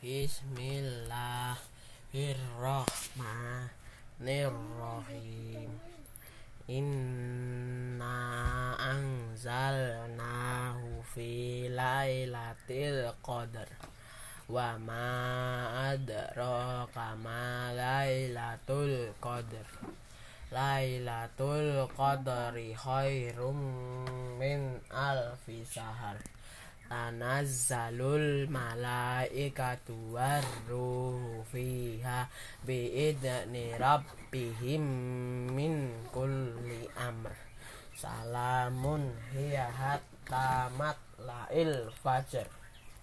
Bismillahirrahmanirrahim. Inna anzalnahu fi lailatul qadar Wa ma adraka ma lailatul qadar Lailatul qadri khairum min alfi sahar tanazzalul malaikatu warruhu fiha biidni rabbihim min kulli amr. Salamun hiya hatta matla'il fajr